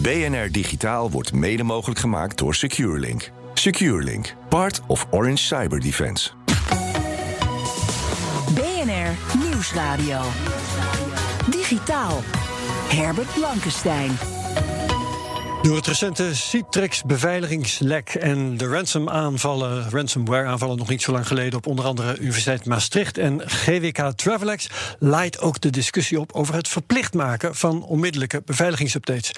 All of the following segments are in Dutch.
BNR Digitaal wordt mede mogelijk gemaakt door SecureLink. SecureLink, part of Orange Cyber Defense. BNR Nieuwsradio. Digitaal. Herbert Blankenstein. Door het recente Citrix beveiligingslek en de ransom-aanvallen, ransomware-aanvallen nog niet zo lang geleden op onder andere Universiteit Maastricht en GWK Travelex, leidt ook de discussie op over het verplicht maken van onmiddellijke beveiligingsupdates.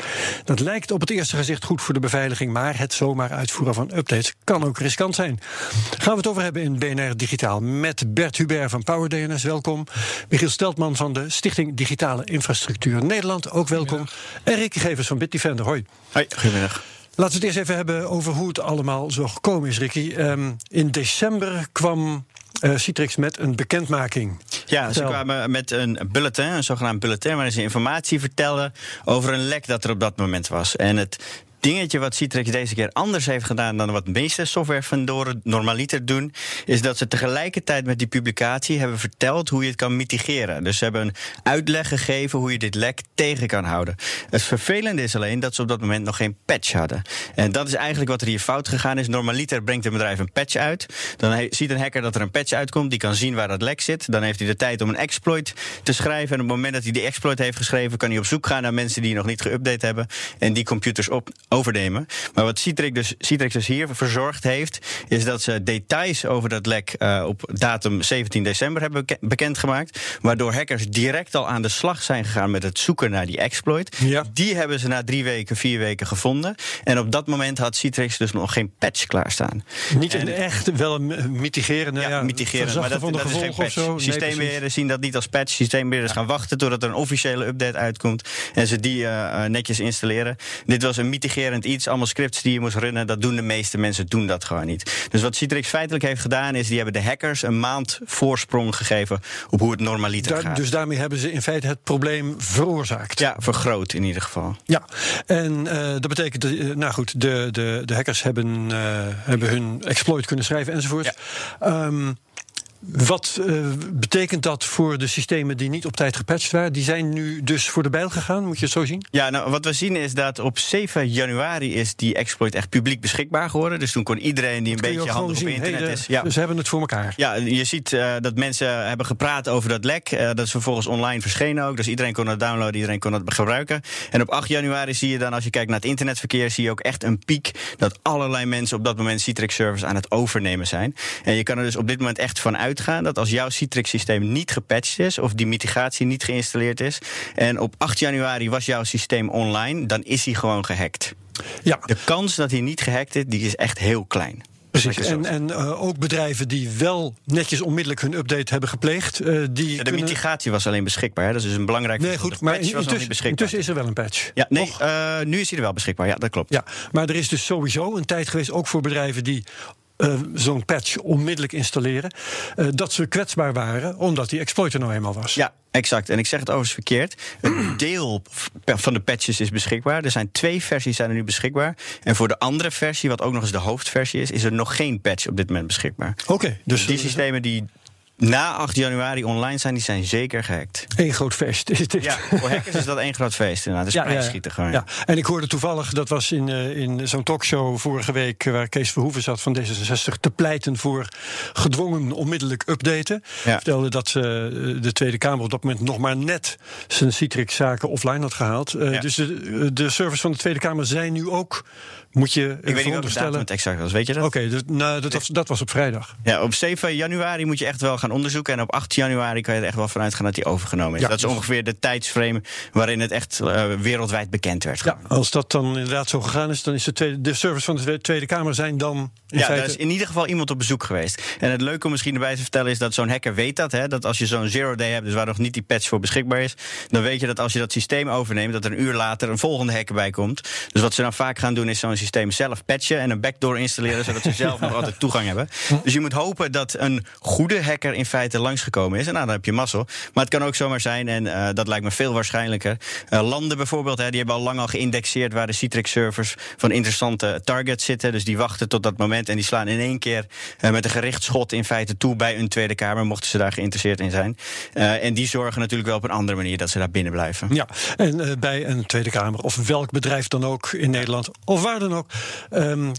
Dat lijkt op het eerste gezicht goed voor de beveiliging, maar het zomaar uitvoeren van updates kan ook riskant zijn. Gaan we het over hebben in BNR Digitaal met Bert Hubert van PowerDNS, welkom. Michiel Steltman van de Stichting Digitale Infrastructuur Nederland, ook welkom. En Ricky Gevers van Bitdefender, hoi. Hoi, goedemiddag. Laten we het eerst even hebben over hoe het allemaal zo gekomen is, Ricky. Ehm, in december kwam uh, Citrix met een bekendmaking. Ja, ze kwamen met een bulletin, een zogenaamd bulletin, waarin ze informatie vertelden over een lek dat er op dat moment was. En het dingetje wat Citrix deze keer anders heeft gedaan dan wat meeste softwarevendoren normaliter doen, is dat ze tegelijkertijd met die publicatie hebben verteld hoe je het kan mitigeren. Dus ze hebben een uitleg gegeven hoe je dit lek tegen kan houden. Het vervelende is alleen dat ze op dat moment nog geen patch hadden. En dat is eigenlijk wat er hier fout gegaan is. Normaliter brengt een bedrijf een patch uit. Dan ziet een hacker dat er een patch uitkomt, die kan zien waar dat lek zit. Dan heeft hij de tijd om een exploit te schrijven. En op het moment dat hij die exploit heeft geschreven, kan hij op zoek gaan naar mensen die nog niet geüpdate hebben en die computers op overnemen. Maar wat Citrix dus, Citrix dus hier verzorgd heeft, is dat ze details over dat lek uh, op datum 17 december hebben bekendgemaakt. Waardoor hackers direct al aan de slag zijn gegaan met het zoeken naar die exploit. Ja. Die hebben ze na drie weken, vier weken gevonden. En op dat moment had Citrix dus nog geen patch klaarstaan. Niet echt, wel een mitigeren. Ja, ja, mitigeren, maar dat, van de dat is geen patch. of zo. Nee, Systeembeheerders zien dat niet als patch. Systeembeheerders gaan wachten totdat er een officiële update uitkomt. En ze die uh, netjes installeren. Dit was een mitigerend iets. Allemaal scripts die je moest runnen. Dat doen de meeste mensen doen dat gewoon niet. Dus wat Citrix feitelijk heeft gedaan is... die hebben de hackers een maand voorsprong gegeven... op hoe het normaliter Daar- gaat. Dus daarmee hebben ze in feite het probleem veroorzaakt. Ja, vergroot in ieder geval. Ja, en eh, dat betekent, eh, nou goed, de, de, de hackers hebben, eh, hebben hun exploit kunnen schrijven enzovoort. Ehm, wat eh, betekent dat voor de systemen die niet op tijd gepatcht waren? Die zijn nu dus voor de bijl gegaan, moet je het zo zien? Ja, nou, wat we zien is dat op 7 januari is die exploit echt publiek beschikbaar geworden. Dus toen kon iedereen die een beetje handig op internet hey, de- is... Ja. Ze hebben het voor elkaar. Ja, je ziet eh, dat mensen hebben gepraat over dat lek. Eh, dat is vervolgens online verschenen ook. Dus iedereen kon het downloaden, iedereen kon het gebruiken. En op 8 januari zie je dan, als je kijkt naar het internetverkeer, zie je ook echt een piek dat allerlei mensen op dat moment Citrix servers aan het overnemen zijn. En je kan er dus op dit moment echt van uitgaan dat als jouw Citrix systeem niet gepatcht is of die mitigatie niet geïnstalleerd is en op 8 januari was jouw systeem online, dan is hij gewoon gehackt. Ja. De kans dat hij niet gehackt is, die is echt heel klein. Precies. En, en eh, ook bedrijven die wel netjes onmiddellijk hun update hebben gepleegd, eh, die. Ja, de kunnen- mitigatie was alleen beschikbaar. Hè? Dat is dus een belangrijk Nee, goed, maar intussen, niet beschikbaar. intussen is er wel een patch. Ja, nee, eh, nu is hij er wel beschikbaar. Ja, dat klopt. Ja, maar er is dus sowieso een tijd geweest, ook voor bedrijven die eh, zo'n patch onmiddellijk installeren, eh, dat ze kwetsbaar waren omdat die exploit er nou eenmaal was. Ja, exact. En ik zeg het overigens verkeerd. Een deel van de patches is beschikbaar. Er zijn twee versies zijn er nu beschikbaar. En voor de andere versie, wat ook nog eens de hoofdversie is, is er nog geen patch op dit moment beschikbaar. Oké, dus die systemen die na 8 januari online zijn, die zijn zeker gehackt. één groot feest is dit. Ja, voor hackers is dat één groot feest inderdaad. Het is prijsschieten gewoon. Ja. En ik hoorde toevallig, dat was in, eh, in zo'n talkshow vorige week... eh, waar Kees Verhoeven zat van D66... te pleiten voor gedwongen onmiddellijk updaten. Ja. Vertelde dat eh, de Tweede Kamer op dat moment nog maar net... zijn Citrix-zaken offline had gehaald. Eh, Ja. Dus de, de servers van de Tweede Kamer zijn nu ook... Moet je Ik weet niet welke veronderstellen. datum het exact was, weet je dat? Oké, dus, nou, dat, was, dat was op vrijdag. Ja, op 7 januari moet je echt wel gaan onderzoeken. En op 8 januari kan je er echt wel vanuit gaan dat die overgenomen is. Ja, dat is ongeveer de tijdsframe waarin het echt eh, wereldwijd bekend werd. Ja, als dat dan inderdaad zo gegaan is, dan is de, tweede, de servers van de Tweede- Kamer zijn dan in ja, feite... daar is in ieder geval iemand op bezoek geweest. En het leuke om misschien erbij te vertellen is dat zo'n hacker weet dat. Hè, dat als je zo'n zero day hebt, dus waar nog niet die patch voor beschikbaar is, dan weet je dat als je dat systeem overneemt, dat er een uur later een volgende hacker bij komt. Dus wat ze dan vaak gaan doen, is zo'n systeem zelf patchen en een backdoor installeren, zodat ze zelf nog altijd toegang hebben. Dus je moet hopen dat een goede hacker in feite langsgekomen is. En nou, dan heb je mazzel. Maar het kan ook zomaar zijn, en eh, dat lijkt me veel waarschijnlijker. eh, landen bijvoorbeeld, hè, die hebben al lang al geïndexeerd waar de Citrix-servers van interessante targets zitten. Dus die wachten tot dat moment en die slaan in één keer eh, met een gerichtschot in feite toe bij een Tweede Kamer, mochten ze daar geïnteresseerd in zijn. En die zorgen natuurlijk wel op een andere manier dat ze daar binnen blijven. Ja, en bij een Tweede Kamer of welk bedrijf dan ook in Nederland of waar dan ook. Ehm,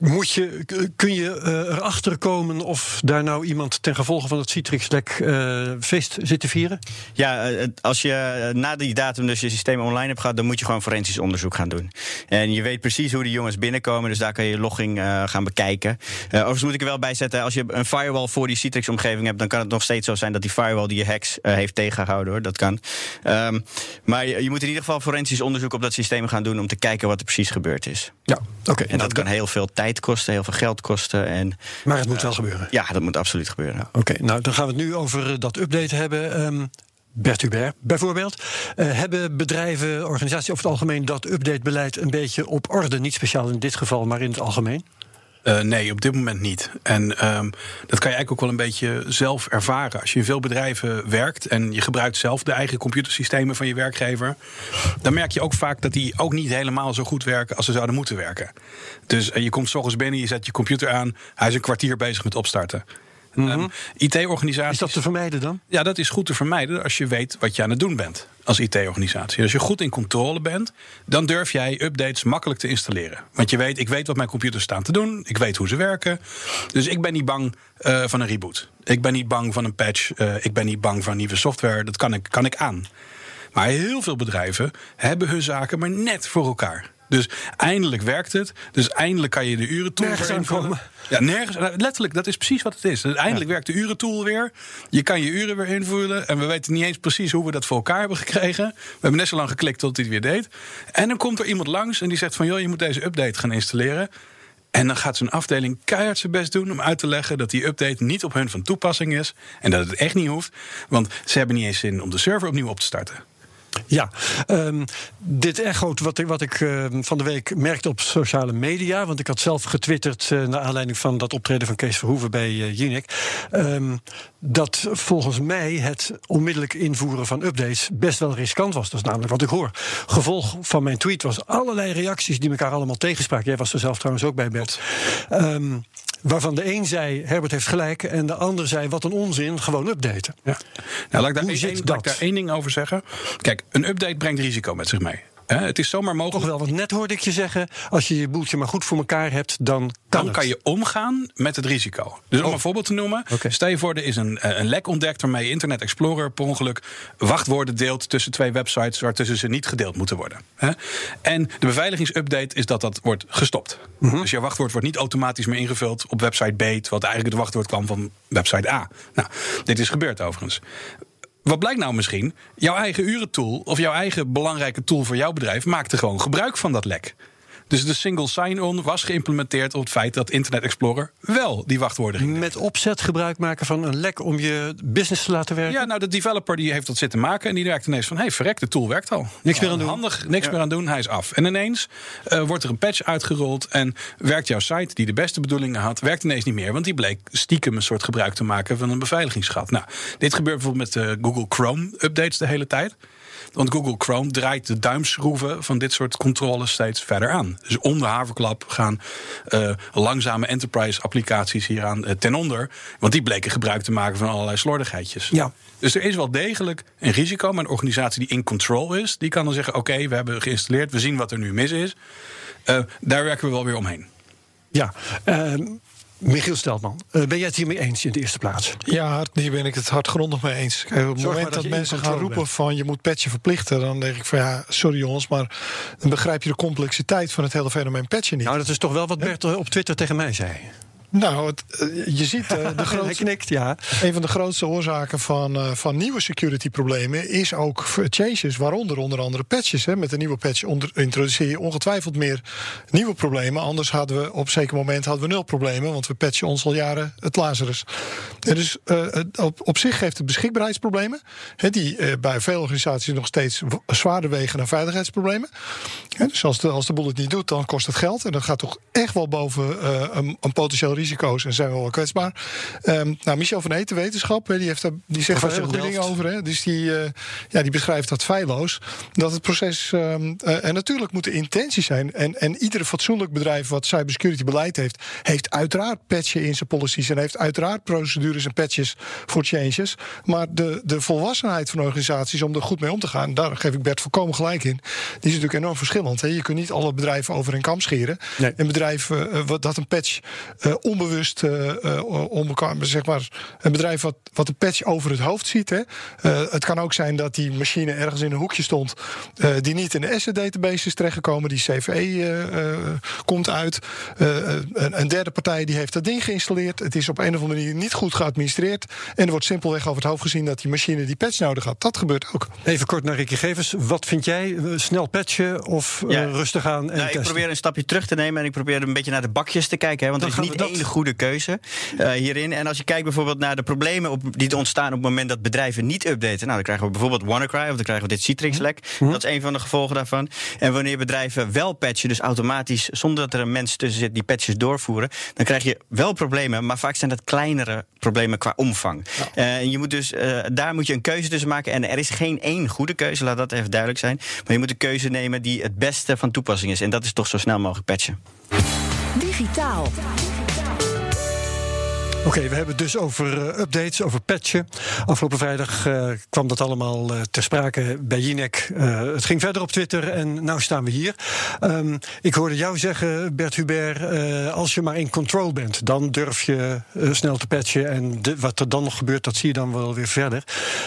moet je, kun je eh, erachter komen of daar nou iemand ten gevolge van het Citrix-lek eh, feest zit te vieren? Ja, eh, als je na die datum dus je systeem online hebt gehad, dan moet je gewoon forensisch onderzoek gaan doen. En je weet precies hoe die jongens binnenkomen, dus daar kan je logging gaan bekijken. Overigens moet ik er wel bij zetten, als je een firewall voor die Citrix-omgeving hebt, dan kan het nog steeds zo zijn dat die firewall die je hacks heeft tegengehouden hoor. Dat kan. Ehm, maar je, je moet in ieder geval forensisch onderzoek op dat systeem gaan doen om te kijken wat er precies gebeurd is. Ja, oké. En dat kan heel veel tijd kosten, heel veel geld kosten. En Maar het moet wel gebeuren. ja, dat moet absoluut gebeuren. Oké, nou dan gaan we het nu over eh, dat update hebben. Ehm Bert Hubert bijvoorbeeld. Eh, hebben bedrijven, organisaties over het algemeen dat updatebeleid een beetje op orde? Niet speciaal in dit geval, maar in het algemeen? Eh, nee, op dit moment niet. En ehm, dat kan je eigenlijk ook wel een beetje zelf ervaren. Als je in veel bedrijven werkt en je gebruikt zelf de eigen computersystemen van je werkgever, dan merk je ook vaak dat die ook niet helemaal zo goed werken als ze zouden moeten werken. Dus eh, je komt s binnen, je zet je computer aan, hij is een kwartier bezig met opstarten. Ehm, IT-organisaties. Mhm. Is dat te vermijden dan? Ja, dat is goed te vermijden als je weet wat je aan het doen bent als IT-organisatie. Als je goed in controle bent, dan durf jij updates makkelijk te installeren. Want je weet, ik weet wat mijn computers staan te doen, ik weet hoe ze werken. Dus ik ben niet bang eh, van een reboot. Ik ben niet bang van een patch, eh, ik ben niet bang van nieuwe software. Dat kan ik, kan ik aan. Maar heel veel bedrijven hebben hun zaken maar net voor elkaar. Dus eindelijk werkt het. Dus eindelijk kan je de urentool Nergens aankomen. Ja, nergens. nou, Letterlijk, dat is precies wat het is. Dus eindelijk werkt de urentool weer. Je kan je uren weer invullen. En we weten niet eens precies hoe we dat voor elkaar hebben gekregen. We hebben net zo lang geklikt tot hij het weer deed. En dan komt er iemand langs en die zegt van... joh, je moet deze update gaan installeren. En dan gaat zijn afdeling keihard zijn best doen om uit te leggen dat die update niet op hun van toepassing is. En dat het echt niet hoeft. Want ze hebben niet eens zin om de server opnieuw op te starten. Ja, ehm, dit echoot wat ik, wat ik ehm, van de week merkte op sociale media. Want ik had zelf getwitterd eh, naar aanleiding van dat optreden van Kees Verhoeven bij uh, Jinek. dat volgens mij het onmiddellijk invoeren van updates best wel riskant was. Dat is namelijk wat ik hoor. Gevolg van mijn tweet was allerlei reacties die elkaar allemaal tegenspraken. Jij was er zelf trouwens ook bij, Bert. Ehm, waarvan de een zei, Herbert heeft gelijk... en de ander zei, wat een onzin, gewoon updaten. Ja. Nou, laat ik daar, één, één- laat ik daar één ding over zeggen. Kijk, een update brengt risico met zich mee. Hè, het is zomaar Toch mogelijk. wel, want net hoorde ik je zeggen... als je je boeltje maar goed voor elkaar hebt, dan kan Dan het. kan je omgaan met het risico. Dus om Oh. een voorbeeld te noemen. Oké. Stel je voor, er is een, eh, een lek ontdekt waarmee Internet Explorer per ongeluk wachtwoorden deelt tussen twee websites waartussen ze niet gedeeld moeten worden. Hè? En de beveiligingsupdate is dat dat wordt gestopt. Mhm. Dus je wachtwoord wordt niet automatisch meer ingevuld op website B, wat eigenlijk het wachtwoord kwam van website A. Nou, dit is gebeurd overigens. Wat blijkt nou misschien? Jouw eigen urentool of jouw eigen belangrijke tool voor jouw bedrijf maakte gewoon gebruik van dat lek. Dus de single sign-on was geïmplementeerd op het feit dat Internet Explorer wel die wachtwoorden ging. Met opzet gebruik maken van een lek om je business te laten werken? Ja, nou, de developer die heeft dat zitten maken en die merkt ineens van: hé, hey, verrek, de tool werkt al. Niks meer aan doen. Handig, niks meer aan doen, hij is af. En ineens eh, wordt er een patch uitgerold en werkt jouw site, die de beste bedoelingen had, werkt ineens niet meer, want die bleek stiekem een soort gebruik te maken van een beveiligingsgat. Nou, dit gebeurt bijvoorbeeld met de Google Chrome updates de hele tijd. Want Google Chrome draait de duimschroeven van dit soort controles steeds verder aan. Dus om de haverklap gaan eh, langzame enterprise applicaties hieraan eh, ten onder. Want die bleken gebruik te maken van allerlei slordigheidjes. Ja. Dus er is wel degelijk een risico. Maar een organisatie die in control is, die kan dan zeggen: Oké, we hebben geïnstalleerd, we zien wat er nu mis is. Eh, daar werken we wel weer omheen. Ja. Michiel Steltman, eh, ben jij het hiermee eens in de eerste plaats? Ja, hier ben ik het hardgrondig mee eens. Kijk, op het Zorg moment dat mensen gaan roepen bent. van je moet patchen verplichten, dan denk ik van ja, sorry jongens, maar dan begrijp je de complexiteit van het hele fenomeen patchen niet. Nou, dat is toch wel wat Bert op Twitter tegen mij zei. Nou, het, eh, je ziet uh, de grootste, knikt, ja. een van de grootste oorzaken van, uh, van nieuwe security problemen is ook changes, waaronder onder andere patches. Hè. Met een nieuwe patch onder, introduceer je ongetwijfeld meer nieuwe problemen. Anders hadden we op een zeker moment hadden we nul problemen, want we patchen ons al jaren het Lazarus. En dus op, op zich geeft het beschikbaarheidsproblemen, hè, die bij veel organisaties nog steeds zwaarder wegen dan veiligheidsproblemen. Hè, dus als de, als de boel het niet doet, dan kost het geld. En dat gaat toch echt wel boven een, een potentieel risico's en zijn we wel kwetsbaar. Um, nou, Michel van Eten, wetenschap, die, heeft daar, die zegt daar heel goede dingen over. Hè? Dus die, uh, ja, die beschrijft dat feilloos. Dat het proces. Um, uh, en natuurlijk moet de intentie zijn. En, en iedere fatsoenlijk bedrijf wat cybersecurity beleid heeft, heeft uiteraard patchen in zijn policies. En heeft uiteraard procedures en patches voor changes. Maar de, de volwassenheid van organisaties om er goed mee om te gaan, daar geef ik Bert volkomen gelijk in. Die is natuurlijk enorm verschillend. Hè? Je kunt niet alle bedrijven over een kam scheren. Nee. Een bedrijf uh, dat een patch uh, om elkaar, zeg maar, een bedrijf wat, wat een patch over het hoofd ziet. Hè. Uh, het kan ook zijn dat die machine ergens in een hoekje stond, uh, die niet in de asset database is terechtgekomen, die CVE komt uit. Een, een, derde partij die heeft dat ding geïnstalleerd. Het is op een of andere manier niet goed geadministreerd. En er wordt simpelweg over het hoofd gezien dat die machine die patch nodig had. Dat gebeurt ook. Even kort naar Ricky Gevers. Wat vind jij? Snel patchen of ja. rustig aan? En nou, ik probeer een stapje terug te nemen en ik probeer een beetje naar de bakjes te kijken. Hè, want er is niet één goede keuze uh, hierin. En als je kijkt bijvoorbeeld naar de problemen op, die ontstaan op het moment dat bedrijven niet updaten. Nou, dan krijgen we bijvoorbeeld WannaCry of dan krijgen we dit Citrix-lek. Mm Dat is een van de gevolgen daarvan. En wanneer bedrijven wel patchen, dus automatisch, zonder dat er een mens tussen zit die patches doorvoeren, dan krijg je wel problemen, maar vaak zijn dat kleinere problemen qua omvang. Ja. Uh, en je moet dus, uh, daar moet je een keuze tussen maken. En er is geen één goede keuze, laat dat even duidelijk zijn. Maar je moet een keuze nemen die het beste van toepassing is. En dat is toch zo snel mogelijk patchen. Digitaal. Oké, we hebben het dus over uh, updates, over patchen. Afgelopen vrijdag uh, kwam dat allemaal uh, ter sprake bij Jinek. het ging verder op Twitter en nu staan we hier. Um, ik hoorde jou zeggen, Bert Hubert, als je maar in control bent, dan durf je snel te patchen. En de, wat er dan nog gebeurt, dat zie je dan wel weer verder.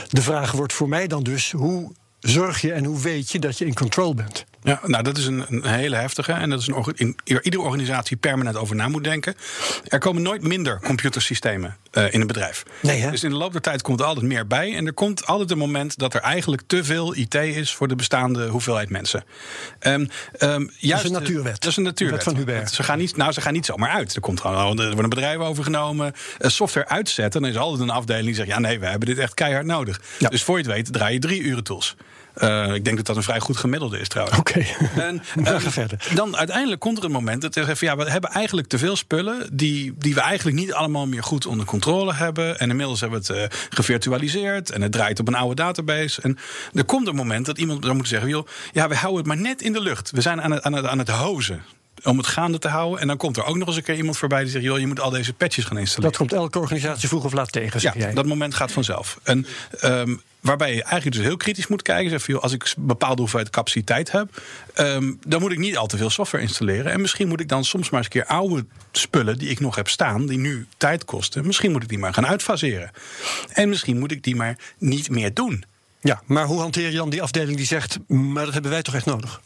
De vraag wordt voor mij dan dus, hoe zorg je en hoe weet je dat je in control bent? Ja, nou, dat is een, hele heftige. En dat is een in, iedere organisatie permanent over na moet denken. Er komen nooit minder computersystemen uh, in een bedrijf. Nee, hè? Dus in de loop der tijd komt er altijd meer bij. En er komt altijd een moment dat er eigenlijk te veel IT is voor de bestaande hoeveelheid mensen. Um, um, juist, dat is een natuurwet. Dat is een natuurwet. van Hubert. Ze gaan, niet, nou, ze gaan niet zomaar uit. Er, komt gewoon, er wordt een bedrijf overgenomen. Uh, software uitzetten. Dan is altijd een afdeling die zegt: ja, nee, we hebben dit echt keihard nodig. Ja. Dus voor je het weet, draai je drie uren tools. Uh, ik denk dat dat een vrij goed gemiddelde is trouwens. Oké, okay. en um, verder. Dan uiteindelijk komt er een moment dat we zeggen... ja, we hebben eigenlijk te veel spullen... Die, die we eigenlijk niet allemaal meer goed onder controle hebben. En inmiddels hebben we het uh, gevirtualiseerd... en het draait op een oude database. En er komt een moment dat iemand dan moet zeggen... joh, ja, we houden het maar net in de lucht. We zijn aan het, aan het, aan het hozen om het gaande te houden. En dan komt er ook nog eens een keer iemand voorbij die zegt: joh, je moet al deze patches gaan installeren. Dat komt elke organisatie vroeg of laat tegen. Zeg ja, jij. dat moment gaat vanzelf. En um, waarbij je eigenlijk dus heel kritisch moet kijken. Zeg, joh, als ik een bepaalde hoeveelheid capaciteit heb, um, dan moet ik niet al te veel software installeren. En misschien moet ik dan soms maar eens een keer oude spullen die ik nog heb staan, die nu tijd kosten, misschien moet ik die maar gaan uitfaseren. En misschien moet ik die maar niet meer doen. Ja, maar hoe hanteer je dan die afdeling die zegt: maar dat hebben wij toch echt nodig?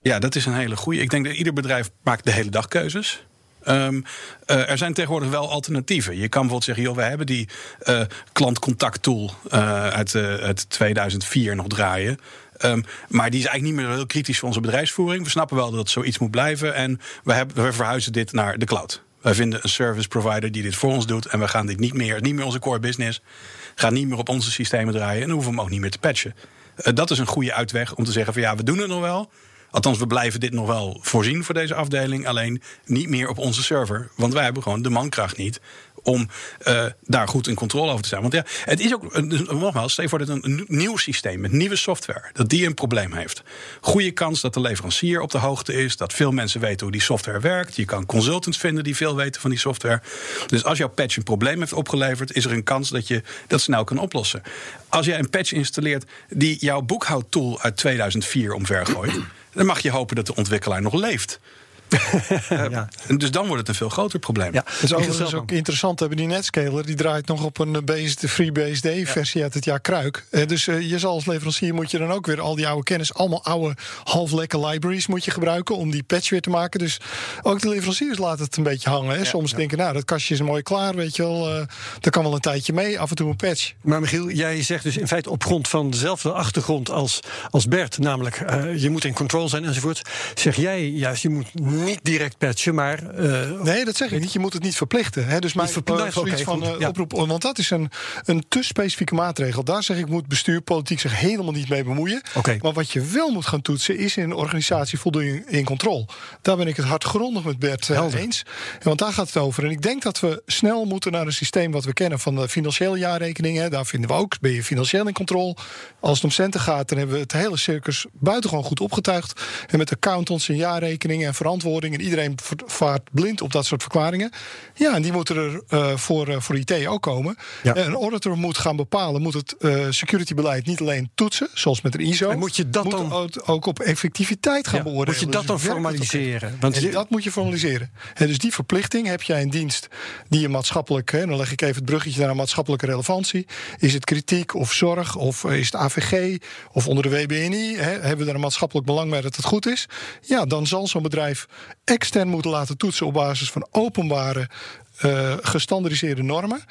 Ja, dat is een hele goede. Ik denk dat ieder bedrijf maakt de hele dag keuzes. Um, er zijn tegenwoordig wel alternatieven. Je kan bijvoorbeeld zeggen, joh, we hebben die uh, klantcontact tool uh, uit, uit 2004 nog draaien. Um, maar die is eigenlijk niet meer heel kritisch voor onze bedrijfsvoering. We snappen wel dat zoiets moet blijven. En we, hebben, we verhuizen dit naar de cloud. Wij vinden een service provider die dit voor ons doet. En we gaan dit niet meer, niet meer onze core business. Gaat niet meer op onze systemen draaien. En hoeven hem ook niet meer te patchen. dat is een goede uitweg om te zeggen van ja, we doen het nog wel. Althans, we blijven dit nog wel voorzien voor deze afdeling. Alleen niet meer op onze server. Want wij hebben gewoon de mankracht niet om uh, daar goed in controle over te zijn. Want ja, het is ook, dus nogmaals, stel voor dat een nieuw systeem met nieuwe software, dat die een probleem heeft. Goede kans dat de leverancier op de hoogte is, dat veel mensen weten hoe die software werkt. Je kan consultants vinden die veel weten van die software. Dus als jouw patch een probleem heeft opgeleverd, is er een kans dat je dat snel kan oplossen. Als jij een patch installeert die jouw boekhoudtool uit 2004 omvergooit, dan mag je hopen dat de ontwikkelaar nog leeft. Ja. Dus dan wordt het een veel groter probleem. Ja. Het is overigens ook interessant. Hebben die Netscaler die draait nog op een BSD, free BSD-versie uit het jaar Kruik. Dus je zal als leverancier moet je dan ook weer al die oude kennis, allemaal oude half-lekker libraries moet je gebruiken om die patch weer te maken. Dus ook de leveranciers laten het een beetje hangen. Hè. Soms denken, nou, dat kastje is mooi klaar, weet je wel. Uh, dat kan wel een tijdje mee, af en toe een patch. Maar Michiel, jij zegt dus in feite op grond van dezelfde achtergrond als, als Bert, namelijk uh, je moet in control zijn enzovoort. Zeg jij juist, je moet niet direct patchen, maar. Uh, nee, dat zeg ik niet. Je moet het niet verplichten. Hè. Dus mijn uh, zoiets van ja. oproep, want dat is een, een te specifieke maatregel. Daar zeg ik, moet bestuur, politiek zich helemaal niet mee bemoeien. Okay. Maar wat je wel moet gaan toetsen, is in een organisatie voldoende in controle. Daar ben ik het hardgrondig met Bert eens. Want daar gaat het over. En ik denk dat we snel moeten naar een systeem wat we kennen van de financiële jaarrekeningen. Daar vinden we ook, ben je financieel in controle. Als het om centen gaat, dan hebben we het hele circus buitengewoon goed opgetuigd. En met accountants en jaarrekeningen en verantwoording. En iedereen vaart blind op dat soort verklaringen. Ja, en die moeten er uh, voor, uh, voor IT ook komen. Ja. Een auditor moet gaan bepalen, moet het uh, securitybeleid niet alleen toetsen, zoals met een ISO. En moet je dat moet dan ook op effectiviteit gaan ja, beoordelen. Moet je dat dus dan formaliseren? Want en dat moet je formaliseren. En dus die verplichting heb jij een dienst die je maatschappelijk, hè, dan leg ik even het bruggetje naar maatschappelijke relevantie. Is het kritiek of zorg of is het AVG of onder de WBNI? Hè, hebben we er een maatschappelijk belang bij dat het goed is? Ja, dan zal zo'n bedrijf extern moeten laten toetsen op basis van openbare uh, gestandardiseerde normen.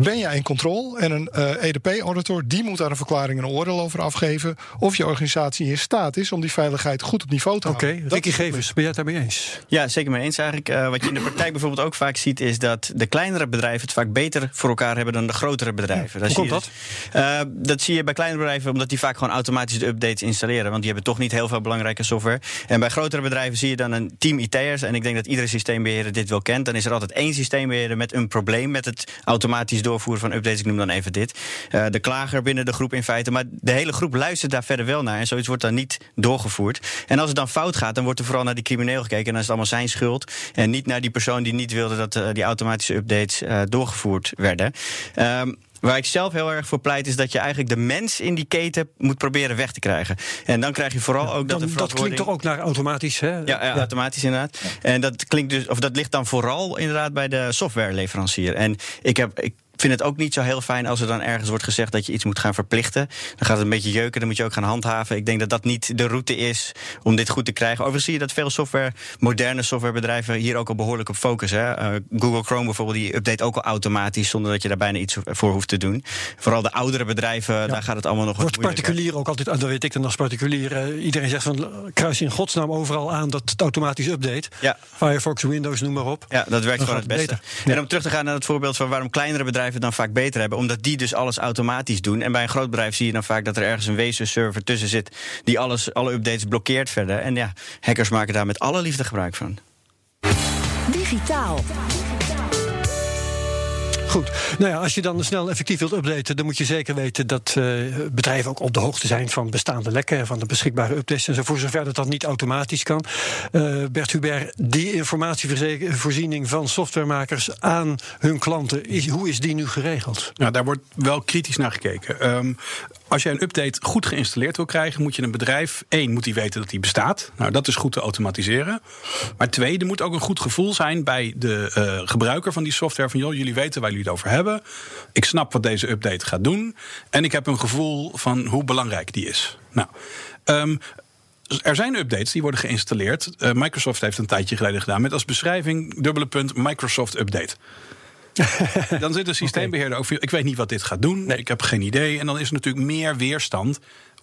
Ben jij in controle en een uh, EDP-auditor die moet daar een verklaring en een oordeel over afgeven of je organisatie in staat is om die veiligheid goed op niveau te houden. Oké, okay, Ricky Gevers, ben jij het daarmee eens? Ja, zeker mee eens eigenlijk. Uh, wat je in de praktijk bijvoorbeeld ook vaak ziet is dat de kleinere bedrijven het vaak beter voor elkaar hebben dan de grotere bedrijven. Ja, hoe komt dat? Uh, dat zie je bij kleinere bedrijven omdat die vaak gewoon automatisch de updates installeren, want die hebben toch niet heel veel belangrijke software. En bij grotere bedrijven zie je dan een team IT'ers en ik denk dat iedere systeembeheerder dit wel kent. Dan is er altijd één systeembeheerder met een probleem met het automatisch doorvoeren van updates. Ik noem dan even dit. Uh, de klager binnen de groep in feite. Maar de hele groep luistert daar verder wel naar. En zoiets wordt dan niet doorgevoerd. En als het dan fout gaat, dan wordt er vooral naar die crimineel gekeken. En dan is het allemaal zijn schuld. En niet naar die persoon die niet wilde dat uh, die automatische updates uh, doorgevoerd werden. Um, Waar ik zelf heel erg voor pleit, is dat je eigenlijk de mens in die keten moet proberen weg te krijgen. En dan krijg je vooral ja, ook dat de Dat klinkt toch ook naar automatisch, hè? Ja, ja automatisch inderdaad. En dat klinkt dus, of dat ligt dan vooral inderdaad bij de softwareleverancier. En ik heb. Ik, vind het ook niet zo heel fijn als er dan ergens wordt gezegd dat je iets moet gaan verplichten. Dan gaat het een beetje jeuken, dan moet je ook gaan handhaven. Ik denk dat dat niet de route is om dit goed te krijgen. Overigens zie je dat veel software, moderne softwarebedrijven hier ook al behoorlijk op focussen. Hè. Uh, Google Chrome bijvoorbeeld, die update ook al automatisch zonder dat je daar bijna iets voor hoeft te doen. Vooral de oudere bedrijven, ja. daar gaat het allemaal nog wat Wordt particulier ook altijd, dat weet ik dan als particulier. Uh, iedereen zegt van kruis in godsnaam overal aan dat het automatisch update. Ja. Firefox, Windows, noem maar op. Ja, dat werkt gewoon het beste. Ja. En om terug te gaan naar het voorbeeld van waarom kleinere bedrijven dan vaak beter hebben, omdat die dus alles automatisch doen. En bij een groot bedrijf zie je dan vaak dat er ergens een wezenserver tussen zit die alles, alle updates blokkeert verder. En ja, hackers maken daar met alle liefde gebruik van. Digitaal. Goed. Nou ja, als je dan snel effectief wilt updaten, dan moet je zeker weten dat uh, bedrijven ook op de hoogte zijn van bestaande lekken, van de beschikbare updates en zo, voor zover dat dat niet automatisch kan. Uh, Bert Hubert, die informatievoorziening van softwaremakers aan hun klanten, hoe is die nu geregeld? Nou, daar wordt wel kritisch naar gekeken. Um, als je een update goed geïnstalleerd wil krijgen, moet je een bedrijf. één, moet die weten dat die bestaat. Nou, dat is goed te automatiseren. Maar twee, er moet ook een goed gevoel zijn bij de uh, gebruiker van die software. Van joh, jullie weten waar jullie het over hebben. Ik snap wat deze update gaat doen. En ik heb een gevoel van hoe belangrijk die is. Nou. Um, er zijn updates die worden geïnstalleerd. Uh, Microsoft heeft een tijdje geleden gedaan met als beschrijving dubbele punt Microsoft Update. dan zit de systeembeheerder ook. Ik weet niet wat dit gaat doen. Nee. Ik heb geen idee. En dan is er natuurlijk meer weerstand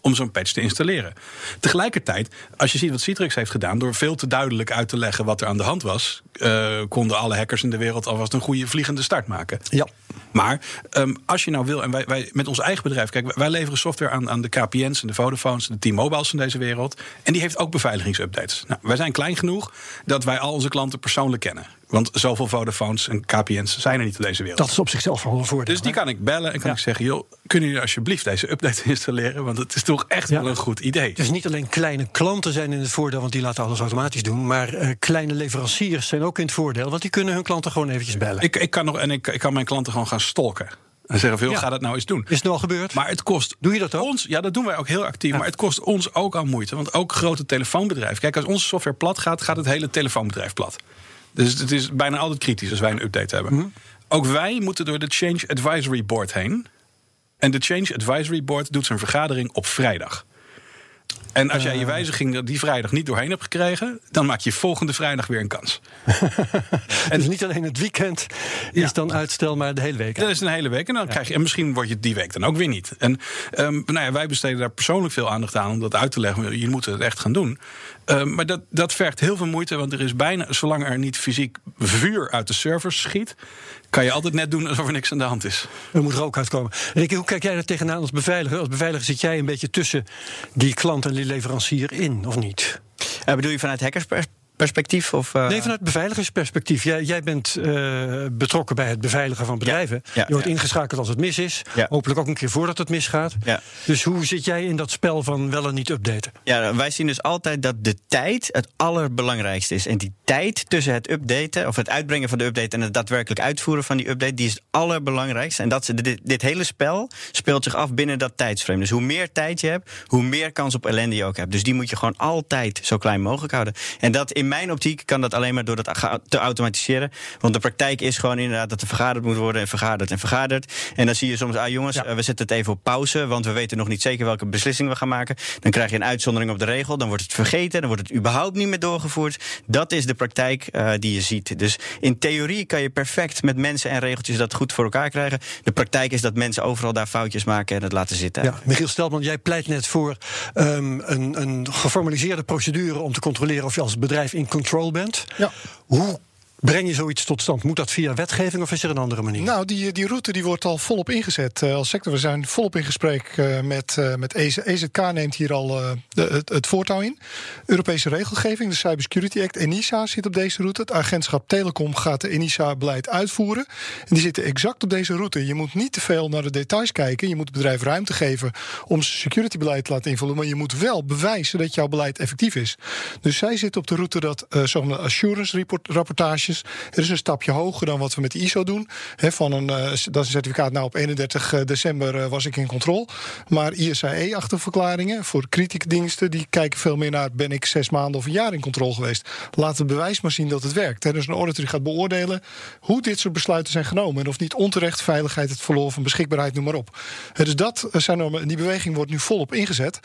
om zo'n patch te installeren. Tegelijkertijd, als je ziet wat Citrix heeft gedaan, door veel te duidelijk uit te leggen wat er aan de hand was, uh, konden alle hackers in de wereld alvast een goede vliegende start maken. Ja. Maar um, als je nou wil, en wij, wij met ons eigen bedrijf, kijk, wij leveren software aan, aan de KPN's en de Vodafones, de T-Mobiles van deze wereld. En die heeft ook beveiligingsupdates. Nou, wij zijn klein genoeg dat wij al onze klanten persoonlijk kennen. Want zoveel Vodafones en KPN's zijn er niet op deze wereld. Dat is op zichzelf al een voordeel. Dus die kan ik bellen en kan ja. ik zeggen: joh, kunnen jullie alsjeblieft deze update installeren? Want het is toch echt ja. wel een goed idee. Dus niet alleen kleine klanten zijn in het voordeel, want die laten alles automatisch doen. Maar uh, kleine leveranciers zijn ook in het voordeel, want die kunnen hun klanten gewoon eventjes bellen. Ik, ik kan nog en ik, ik kan mijn klanten gewoon gaan stalken. En zeggen veel, Ja. ga dat nou eens doen. Is het al gebeurd? Maar het kost Doe je dat ook? ons, ja, dat doen wij ook heel actief. Maar het kost ons ook al moeite. Want ook grote telefoonbedrijven. Kijk, als onze software plat gaat, gaat het hele telefoonbedrijf plat. Dus het is bijna altijd kritisch als wij een update hebben. Mhm. Ook wij moeten door de Change Advisory Board heen. En de Change Advisory Board doet zijn vergadering op vrijdag. En als jij je wijziging er die vrijdag niet doorheen hebt gekregen, dan maak je volgende vrijdag weer een kans. En dus niet alleen het weekend is dan uitstel, maar de hele week. Dat is een hele week. En, dan krijg je, en misschien word je het die week dan ook weer niet. En ehm, nou ja, wij besteden daar persoonlijk veel aandacht aan om dat uit te leggen. Je moet het echt gaan doen. Ehm, maar dat, dat vergt heel veel moeite. Want er is bijna, zolang er niet fysiek vuur uit de servers schiet, kan je altijd net doen alsof er niks aan de hand is. Er moet rook uitkomen. Ricky, hoe kijk jij er tegenaan als beveiliger? Als beveiliger zit jij een beetje tussen die klant en die leverancier in, of niet? Eh, bedoel je vanuit hackersperspectief? Of, eh, Nee, vanuit beveiligersperspectief. Jij, jij bent eh, betrokken bij het beveiligen van bedrijven. ja, je wordt ja. ingeschakeld als het mis is. Hopelijk ook een keer voordat het misgaat. Ja. Dus hoe zit jij in dat spel van wel en niet updaten? Ja, wij zien dus altijd dat de tijd het allerbelangrijkste is. En die tijd tussen het updaten, of het uitbrengen van de update en het daadwerkelijk uitvoeren van die update, die is het allerbelangrijkste. En dat, dit, dit hele spel speelt zich af binnen dat tijdsframe. Dus hoe meer tijd je hebt, hoe meer kans op ellende je ook hebt. Dus die moet je gewoon altijd zo klein mogelijk houden. En dat in mijn optiek kan dat alleen maar door dat te automatiseren. Want de praktijk is gewoon inderdaad dat er vergaderd moet worden en vergaderd en vergaderd. En dan zie je soms, ah jongens, eh, we zetten het even op pauze, want we weten nog niet zeker welke beslissing we gaan maken. Dan krijg je een uitzondering op de regel, dan wordt het vergeten, dan wordt het überhaupt niet meer doorgevoerd. Dat is de praktijk eh, die je ziet. Dus in theorie kan je perfect met mensen en regeltjes dat goed voor elkaar krijgen. De praktijk is dat mensen overal daar foutjes maken en het laten zitten. Ja, Michiel Steltman, jij pleit net voor ehm, een, een geformaliseerde procedure om te controleren of je als bedrijf in control bent. Ja. Hoe breng je zoiets tot stand? Moet dat via wetgeving of is er een andere manier? Nou, die, die route die wordt al volop ingezet eh, als sector. We zijn volop in gesprek eh, met, eh, met EZ, EZK neemt hier al de, het, voortouw in. Europese regelgeving, de Cybersecurity Act, ENISA zit op deze route. Het agentschap Telecom gaat de ENISA-beleid uitvoeren. En die zitten exact op deze route. Je moet niet te veel naar de details kijken. Je moet het bedrijf ruimte geven om zijn security-beleid te laten invullen. Maar je moet wel bewijzen dat jouw beleid effectief is. Dus zij zitten op de route dat eh zogenaamde assurance Er is een stapje hoger dan wat we met de ISO doen. Van een, eh, dat is een certificaat. Nou, op 31 december eh, was ik in controle. Maar ISAE-achtige verklaringen voor kritieke diensten. die kijken veel meer naar. ben ik zes maanden of een jaar in controle geweest? Laat het bewijs maar zien dat het werkt. Hè. Dus een auditor gaat beoordelen. hoe dit soort besluiten zijn genomen. En of niet onterecht veiligheid, het verloor van beschikbaarheid, noem maar op. Hè, dus dat zijn die beweging wordt nu volop ingezet.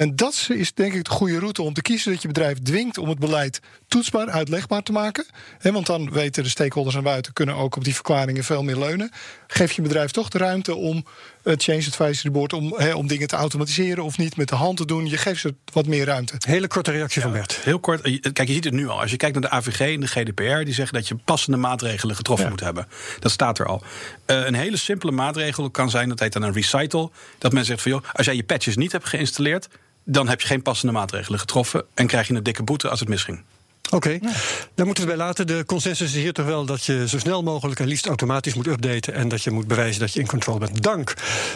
En dat is denk ik de goede route om te kiezen dat je bedrijf dwingt om het beleid toetsbaar, uitlegbaar te maken. Hè, want dan weten de stakeholders aan buiten kunnen ook op die verklaringen veel meer leunen. Geef je bedrijf toch de ruimte om het Change Advisory Board om, hè, om dingen te automatiseren of niet met de hand te doen. Je geeft ze wat meer ruimte. Hele korte reactie van Bert. Heel kort, eh, kijk, je ziet het nu al. Als je kijkt naar de AVG en de GDPR, die zeggen dat je passende maatregelen getroffen moet hebben. Dat staat er al. Eh, een hele simpele maatregel kan zijn, dat heet dan een recital. Dat men zegt van joh, als jij je patches niet hebt geïnstalleerd, dan heb je geen passende maatregelen getroffen en krijg je een dikke boete als het misging. Oké, daar moeten we bij laten. De consensus is hier toch wel dat je zo snel mogelijk en liefst automatisch moet updaten. En dat je moet bewijzen dat je in controle bent. Dank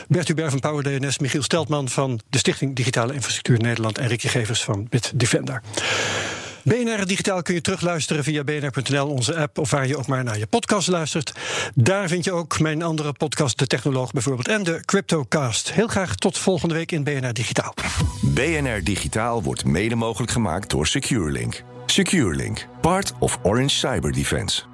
Bert Hubert van Power DNS, Michiel Steltman van de Stichting Digitale Infrastructuur Nederland en Ricky Gevers van Bitdefender. BNR Digitaal kun je terugluisteren via bnr.nl, onze app, of waar je ook maar naar je podcast luistert. Daar vind je ook mijn andere podcast, De Technoloog bijvoorbeeld, en de Cryptocast. Heel graag tot volgende week in BNR Digitaal. BNR Digitaal wordt mede mogelijk gemaakt door SecureLink. SecureLink, part of Orange Cyber Defense.